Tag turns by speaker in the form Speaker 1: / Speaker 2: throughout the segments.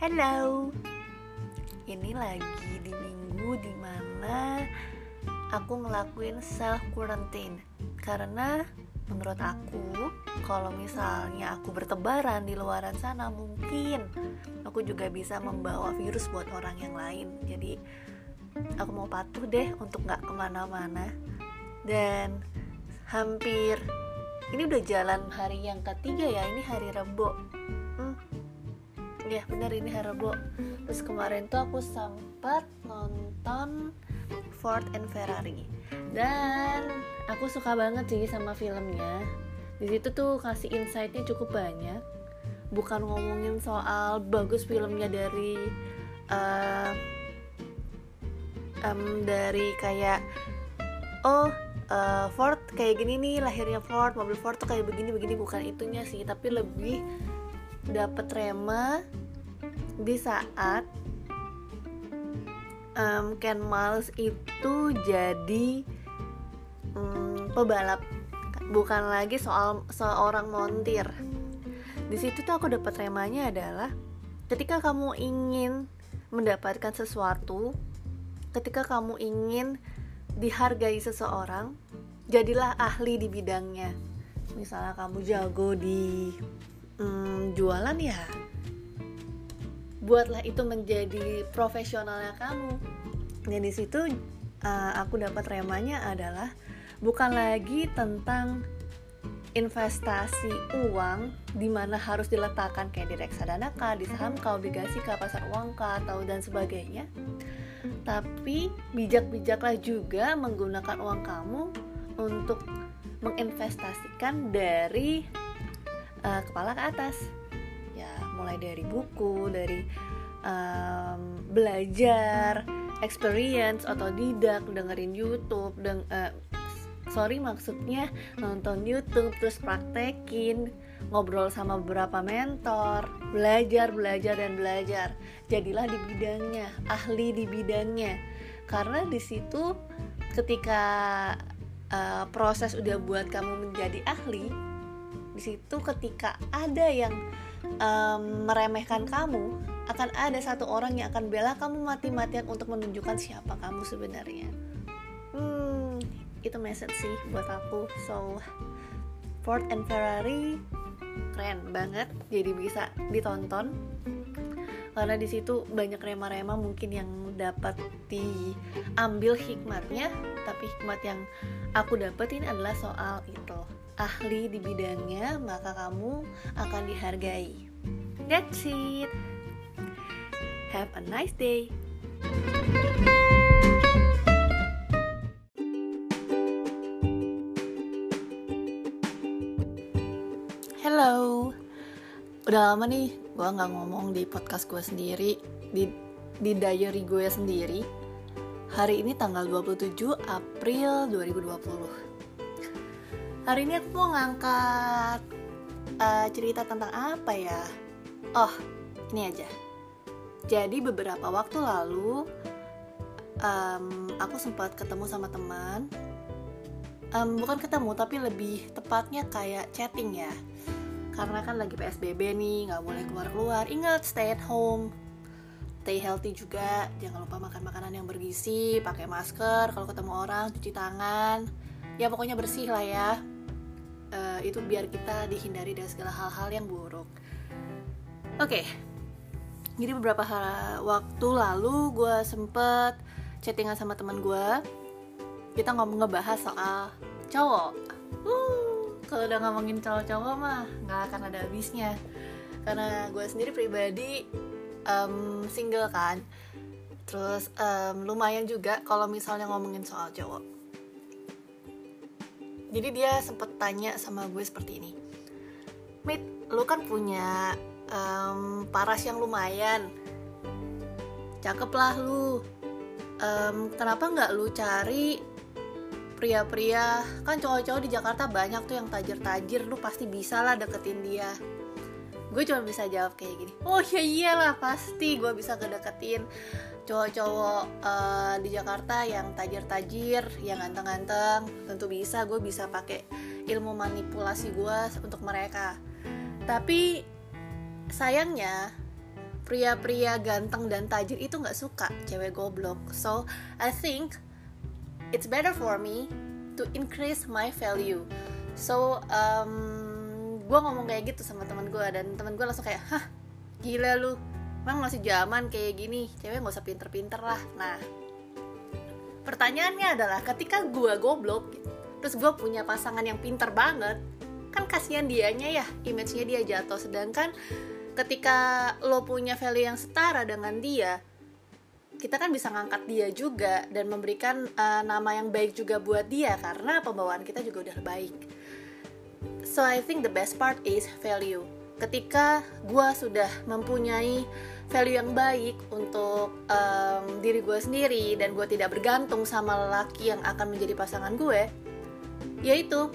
Speaker 1: Hello, ini lagi di minggu di mana aku ngelakuin self quarantine karena menurut aku kalau misalnya aku bertebaran di luaran sana mungkin aku juga bisa membawa virus buat orang yang lain. Jadi aku mau patuh deh untuk nggak ke mana-mana. Dan hampir ini udah jalan hari yang ketiga ya ini hari Rebo ya benar ini Harbo terus kemarin tuh aku sempat nonton Ford and Ferrari. Dan aku suka banget sih sama filmnya. Di situ tuh kasih insightnya cukup banyak. Bukan ngomongin soal bagus filmnya dari uh, um, dari kayak oh uh, Ford kayak gini nih lahirnya Ford mobil Ford tuh kayak begini begini. Bukan itunya sih tapi lebih dapat rema di saat um, Ken Miles itu jadi um, pebalap. Bukan lagi soal seorang montir. Di situ tuh aku dapat remanya adalah ketika kamu ingin mendapatkan sesuatu ketika kamu ingin dihargai seseorang jadilah ahli di bidangnya. Misalnya kamu jago di hmm, jualan ya buatlah itu menjadi profesionalnya kamu dan di situ uh, aku dapat remanya adalah bukan lagi tentang investasi uang di mana harus diletakkan kayak di reksadana kah, di saham kah, obligasi kah, pasar uang kah, atau dan sebagainya. Tapi bijak-bijaklah juga menggunakan uang kamu untuk menginvestasikan dari uh, kepala ke atas mulai dari buku dari um, belajar experience atau didak dengerin YouTube dan uh, sorry maksudnya nonton YouTube terus praktekin ngobrol sama beberapa mentor belajar belajar dan belajar. Jadilah di bidangnya ahli di bidangnya. Karena di situ ketika uh, proses udah buat kamu menjadi ahli di situ ketika ada yang um, meremehkan kamu, akan ada satu orang yang akan bela kamu mati-matian untuk menunjukkan siapa kamu sebenarnya. Hmm, itu message sih buat aku. So, Ford and Ferrari keren banget, jadi bisa ditonton. Karena di situ banyak rema-rema mungkin yang dapat diambil hikmatnya, tapi hikmat yang aku dapetin adalah soal itu ahli di bidangnya, maka kamu akan dihargai. That's it. Have a nice day. Hello, udah lama nih gue nggak ngomong di podcast gue sendiri, di di diary gue sendiri. Hari ini tanggal 27 April 2020 Hari ini aku mau ngangkat uh, cerita tentang apa ya? Oh, ini aja. Jadi beberapa waktu lalu um, aku sempat ketemu sama teman. Um, bukan ketemu tapi lebih tepatnya kayak chatting ya. Karena kan lagi PSBB nih, nggak boleh keluar-keluar. Ingat stay at home, stay healthy juga jangan lupa makan makanan yang bergizi pakai masker kalau ketemu orang cuci tangan ya pokoknya bersih lah ya uh, itu biar kita dihindari dari segala hal-hal yang buruk oke. Okay. jadi beberapa hari, waktu lalu gue sempet chattingan sama teman gue kita ngomong ngebahas soal cowok. Uh, kalau udah ngomongin cowok-cowok mah nggak akan ada habisnya. Karena gue sendiri pribadi um, single kan. Terus um, lumayan juga kalau misalnya ngomongin soal cowok. Jadi dia sempet tanya sama gue seperti ini. Mit, lu kan punya um, paras yang lumayan. Cakep lah lu. Um, kenapa nggak lu cari pria-pria? Kan cowok-cowok di Jakarta banyak tuh yang tajir-tajir. Lu pasti bisa lah deketin dia. Gue cuma bisa jawab kayak gini. Oh ya iyalah pasti gue bisa kedeketin cowok-cowok uh, di Jakarta yang tajir-tajir, yang ganteng-ganteng, tentu bisa gue bisa pakai ilmu manipulasi gue untuk mereka. Tapi sayangnya pria-pria ganteng dan tajir itu nggak suka cewek goblok. So I think it's better for me to increase my value. So um, gue ngomong kayak gitu sama teman gue dan teman gue langsung kayak hah gila lu. Emang masih zaman kayak gini? Cewek nggak usah pinter-pinter lah. Nah pertanyaannya adalah ketika gue goblok terus gue punya pasangan yang pinter banget kan kasihan dianya ya image-nya dia jatuh. Sedangkan ketika lo punya value yang setara dengan dia kita kan bisa ngangkat dia juga dan memberikan uh, nama yang baik juga buat dia karena pembawaan kita juga udah baik. So I think the best part is value. Ketika gue sudah mempunyai value yang baik untuk um, diri gue sendiri dan gue tidak bergantung sama lelaki yang akan menjadi pasangan gue yaitu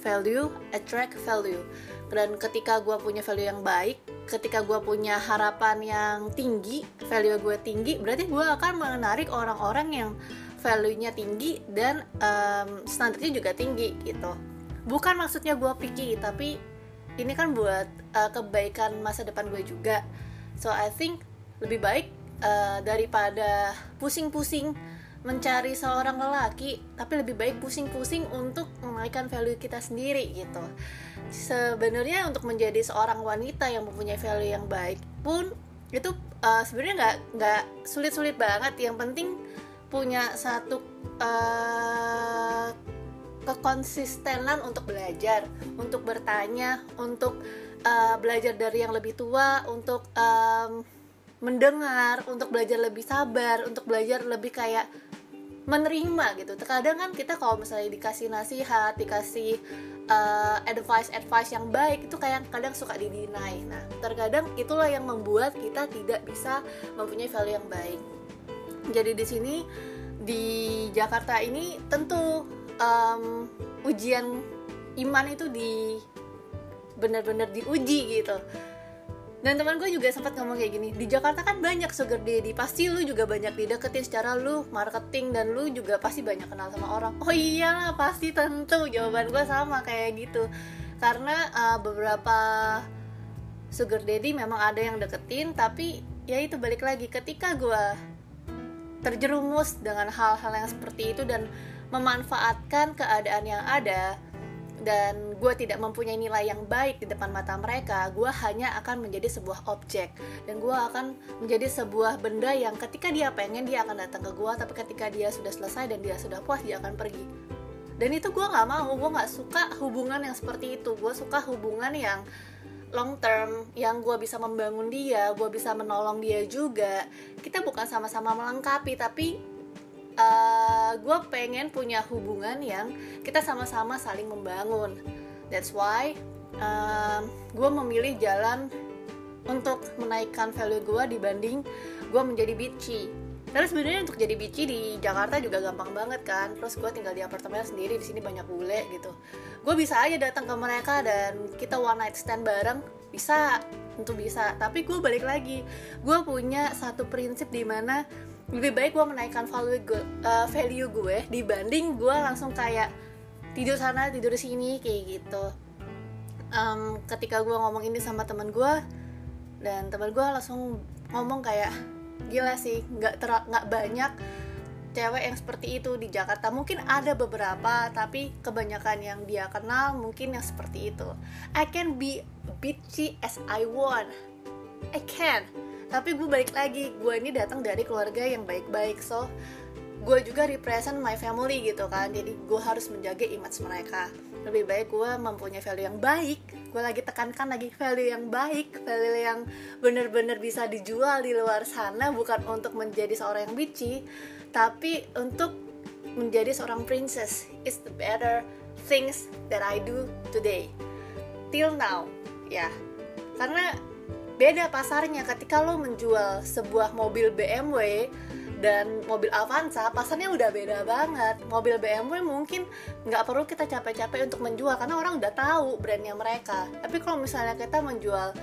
Speaker 1: value attract value. Dan ketika gue punya value yang baik ketika gue punya harapan yang tinggi value gue tinggi berarti gue akan menarik orang-orang yang value-nya tinggi dan um, standarnya juga tinggi gitu. Bukan maksudnya gue picky tapi ini kan buat uh, kebaikan masa depan gue juga. So I think lebih baik uh, daripada pusing-pusing mencari seorang lelaki tapi lebih baik pusing-pusing untuk menaikkan value kita sendiri gitu. Sebenarnya untuk menjadi seorang wanita yang mempunyai value yang baik pun itu uh, sebenarnya nggak nggak sulit-sulit banget. Yang penting punya satu uh, kekonsistenan untuk belajar untuk bertanya untuk uh, belajar dari yang lebih tua untuk um, mendengar untuk belajar lebih sabar untuk belajar lebih kayak menerima gitu. Terkadang kan kita kalau misalnya dikasih nasihat dikasih uh, advice advice yang baik itu kayak kadang suka didinai nah terkadang itulah yang membuat kita tidak bisa mempunyai value yang baik. Jadi di sini di Jakarta ini tentu um, ujian iman itu di benar-benar diuji gitu dan teman gue juga sempat ngomong kayak gini di Jakarta kan banyak sugar daddy pasti lu juga banyak dideketin secara lu marketing dan lu juga pasti banyak kenal sama orang. Oh iyalah pasti tentu jawaban gue sama kayak gitu. Karena uh, beberapa sugar daddy memang ada yang deketin tapi ya itu balik lagi ketika gue terjerumus dengan hal-hal yang seperti itu dan memanfaatkan keadaan yang ada dan gue tidak mempunyai nilai yang baik di depan mata mereka, gue hanya akan menjadi sebuah objek dan gue akan menjadi sebuah benda yang ketika dia pengen dia akan datang ke gue, tapi ketika dia sudah selesai dan dia sudah puas dia akan pergi. Dan itu gue nggak mau, gue nggak suka hubungan yang seperti itu. Gue suka hubungan yang long term, yang gue bisa membangun dia, gue bisa menolong dia juga. Kita bukan sama-sama melengkapi, tapi uh, eh, gue pengen punya hubungan yang kita sama-sama saling membangun. That's why uh, gue memilih jalan untuk menaikkan value gue dibanding gue menjadi bitchy. Karena sebenarnya untuk jadi bitchy di Jakarta juga gampang banget kan. Terus gue tinggal di apartemen sendiri di sini banyak bule gitu. Gue bisa aja datang ke mereka dan kita one night stand bareng. Bisa tentu bisa. Tapi gue balik lagi. Gue punya satu prinsip di mana lebih baik gue menaikkan value gue uh, value gue dibanding gue langsung kayak tidur sana tidur sini kayak gitu. Um, ketika gue ngomong ini sama teman gue dan teman gue langsung ngomong kayak gila sih nggak nggak banyak cewek yang seperti itu di Jakarta. Mungkin ada beberapa tapi kebanyakan yang dia kenal mungkin yang seperti itu. I can be bitchy as I want. I can tapi gue balik lagi gue ini datang dari keluarga yang baik-baik so gue juga represent my family gitu kan. Jadi gue harus menjaga image mereka. Lebih baik gue mempunyai value yang baik gue lagi tekankan lagi value yang baik value yang bener-bener bisa dijual di luar sana bukan untuk menjadi seorang yang bitchy tapi untuk menjadi seorang princess. Is the better things that I do today. Till now ya. Karena beda pasarnya. Ketika lo menjual sebuah mobil BMW dan mobil Avanza pasarnya udah beda banget. Mobil BMW mungkin nggak perlu kita capek-capek untuk menjual karena orang udah tahu brandnya mereka. Tapi kalau misalnya kita menjual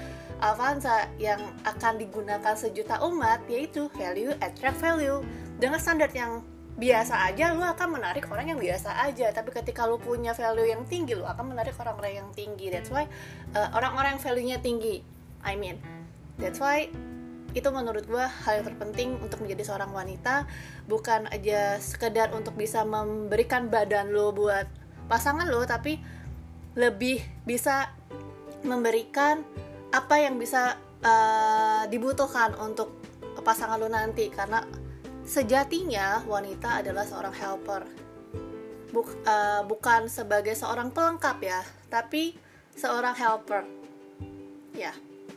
Speaker 1: Avanza yang akan digunakan sejuta umat yaitu value attract value. Dengan standar yang biasa aja lu akan menarik orang yang biasa aja. Tapi ketika lu punya value yang tinggi lu akan menarik orang-orang yang tinggi. That's why uh, orang-orang yang value-nya tinggi I mean that's why itu menurut gue hal yang terpenting untuk menjadi seorang wanita bukan aja sekedar untuk bisa memberikan badan lo buat pasangan lo tapi lebih bisa memberikan apa yang bisa uh, dibutuhkan untuk pasangan lo nanti. Karena sejatinya wanita adalah seorang helper. Buk, uh, bukan sebagai seorang pelengkap ya tapi seorang helper. Ya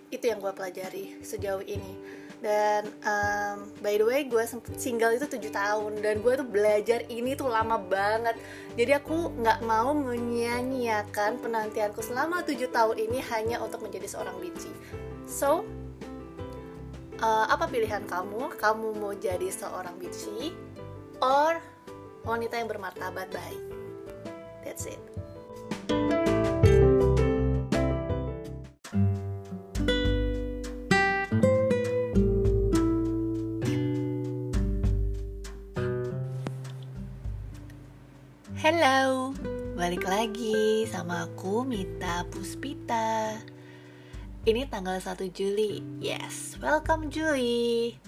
Speaker 1: itu yang gue pelajari sejauh ini. Dan um, by the way gue single itu tujuh tahun dan gue tuh belajar ini tuh lama banget. Jadi aku nggak mau menyia-nyiakan penantianku selama tujuh tahun ini hanya untuk menjadi seorang bici so uh, apa pilihan kamu? Kamu mau jadi seorang bici or wanita yang bermartabat baik? That's it Hello, balik lagi sama aku Mita Puspita. Ini tanggal 1 Juli, yes, welcome Juli.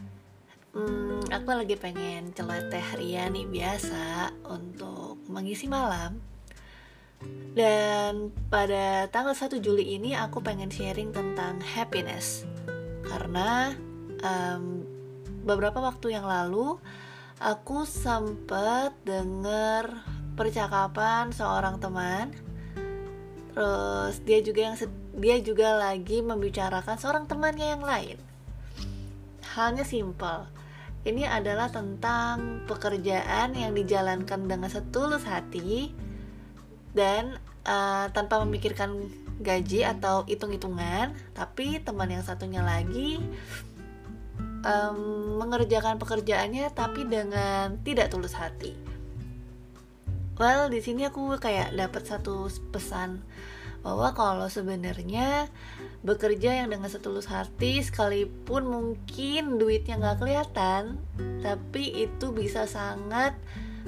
Speaker 1: Hmm, Aku lagi pengen celoteh ria nih biasa untuk mengisi malam. Dan pada tanggal 1 Juli ini aku pengen sharing tentang happiness. Karena um, beberapa waktu yang lalu aku sempat denger percakapan seorang teman. Terus dia juga yang dia juga lagi membicarakan seorang temannya yang lain. Halnya simple ini adalah tentang pekerjaan yang dijalankan dengan setulus hati dan uh, tanpa memikirkan gaji atau hitung-hitungan tapi teman yang satunya lagi um, mengerjakan pekerjaannya tapi dengan tidak tulus hati well di sini aku kayak dapat satu pesan bahwa kalau sebenarnya bekerja yang dengan setulus hati sekalipun mungkin duitnya nggak kelihatan tapi itu bisa sangat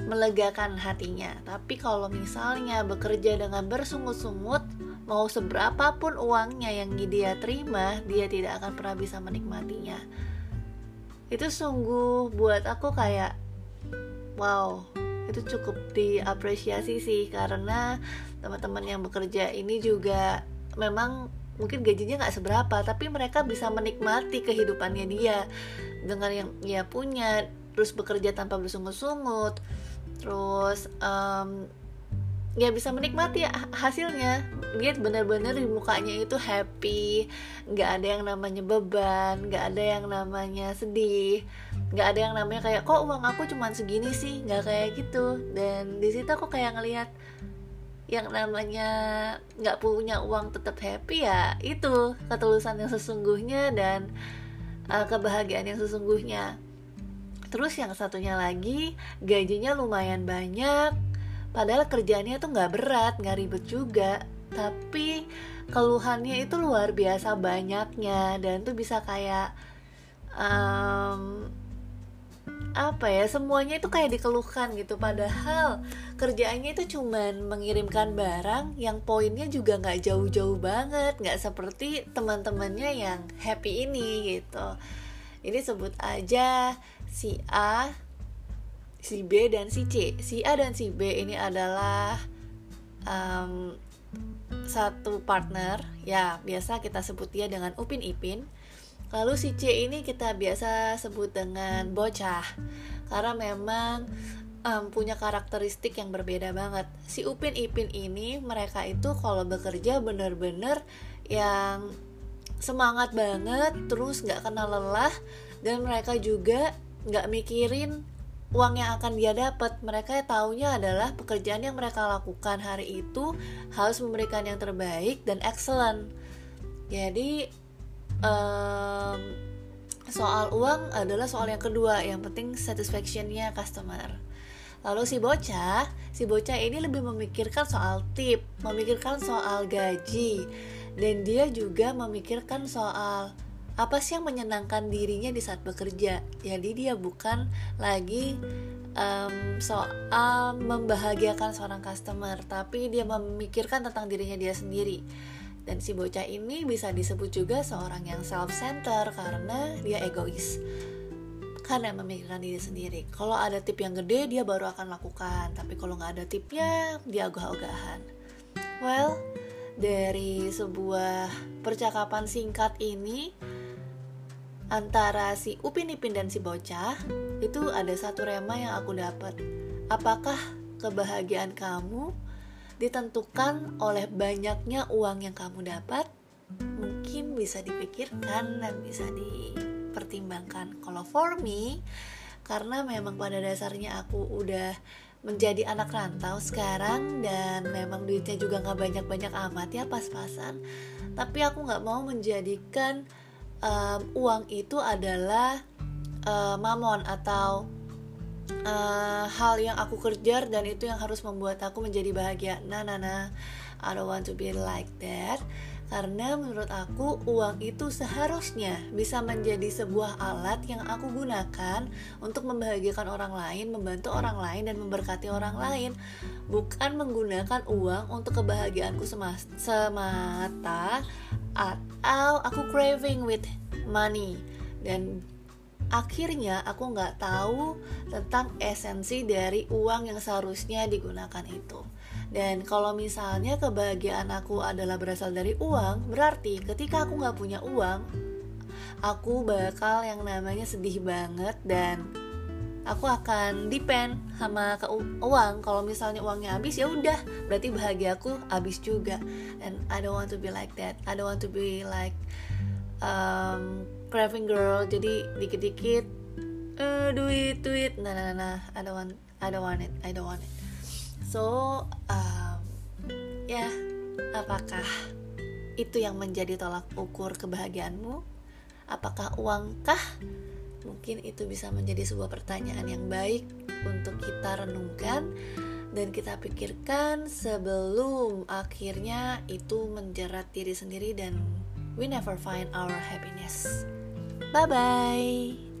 Speaker 1: melegakan hatinya. Tapi kalau misalnya bekerja dengan bersungut-sungut mau seberapa pun uangnya yang dia terima dia tidak akan pernah bisa menikmatinya. Itu sungguh buat aku kayak wow itu cukup diapresiasi sih karena teman-teman yang bekerja ini juga memang mungkin gajinya nggak seberapa tapi mereka bisa menikmati kehidupannya dia. Dengan yang dia punya terus bekerja tanpa bersungut-sungut terus um, ya bisa menikmati hasilnya. Dia benar-benar di mukanya itu happy nggak ada yang namanya beban nggak ada yang namanya sedih nggak ada yang namanya kayak kok uang aku cuma segini sih? Nggak kayak gitu. Dan di situ aku kayak ngelihat yang namanya nggak punya uang tetap happy ya itu ketulusan yang sesungguhnya dan uh, kebahagiaan yang sesungguhnya. Terus yang satunya lagi gajinya lumayan banyak padahal kerjanya tuh nggak berat nggak ribet juga. Tapi keluhannya itu luar biasa banyaknya. Dan tuh bisa kayak um, apa ya semuanya itu kayak dikeluhkan gitu. Padahal kerjaannya itu cuman mengirimkan barang yang poinnya juga nggak jauh-jauh banget. Nggak seperti teman-temannya yang happy ini gitu. Ini sebut aja si A si B dan si C. Si A dan si B ini adalah um, satu partner, ya biasa kita sebut dia dengan Upin Ipin. Lalu si C ini kita biasa sebut dengan bocah, karena memang um, punya karakteristik yang berbeda banget. Si Upin Ipin ini mereka itu kalau bekerja bener-bener yang semangat banget, terus nggak kenal lelah, dan mereka juga nggak mikirin uang yang akan dia dapat mereka taunya adalah pekerjaan yang mereka lakukan hari itu harus memberikan yang terbaik dan excellent. Jadi um, soal uang adalah soal yang kedua yang penting satisfactionnya customer. Lalu si bocah si bocah ini lebih memikirkan soal tip memikirkan soal gaji dan dia juga memikirkan soal apa sih yang menyenangkan dirinya di saat bekerja? Jadi dia bukan lagi um, soal membahagiakan seorang customer tapi dia memikirkan tentang dirinya dia sendiri. Dan si bocah ini bisa disebut juga seorang yang self-center karena dia egois. Karena memikirkan diri sendiri. Kalau ada tip yang gede dia baru akan lakukan. Tapi kalau nggak ada tipnya dia ogah-ogahan. Well dari sebuah percakapan singkat ini antara si Upin Ipin dan si bocah itu ada satu rema yang aku dapat. Apakah kebahagiaan kamu ditentukan oleh banyaknya uang yang kamu dapat? Mungkin bisa dipikirkan dan bisa dipertimbangkan. Kalau for me karena memang pada dasarnya aku udah menjadi anak rantau sekarang dan memang duitnya juga nggak banyak-banyak amat ya pas-pasan tapi aku nggak mau menjadikan um, uang itu adalah uh, mamon atau uh, hal yang aku kejar dan itu yang harus membuat aku menjadi bahagia. Nah, nah, nah, I don't want to be like that. Karena menurut aku uang itu seharusnya bisa menjadi sebuah alat yang aku gunakan untuk membahagiakan orang lain, membantu orang lain dan memberkati orang lain, bukan menggunakan uang untuk kebahagiaanku semata atau aku craving with money dan akhirnya aku nggak tahu tentang esensi dari uang yang seharusnya digunakan itu. Dan kalau misalnya kebahagiaan aku adalah berasal dari uang, berarti ketika aku nggak punya uang, aku bakal yang namanya sedih banget dan aku akan depend sama ke uang. Kalau misalnya uangnya habis ya udah, berarti bahagia aku habis juga. And I don't want to be like that. I don't want to be like um, craving girl. Jadi dikit-dikit uh, duit duit. Nah nah nah. I don't want I don't want it. I don't want it. So um, ya apakah itu yang menjadi tolak ukur kebahagiaanmu? Apakah uangkah mungkin itu bisa menjadi sebuah pertanyaan yang baik untuk kita renungkan dan kita pikirkan sebelum akhirnya itu menjerat diri sendiri dan we never find our happiness. Bye bye.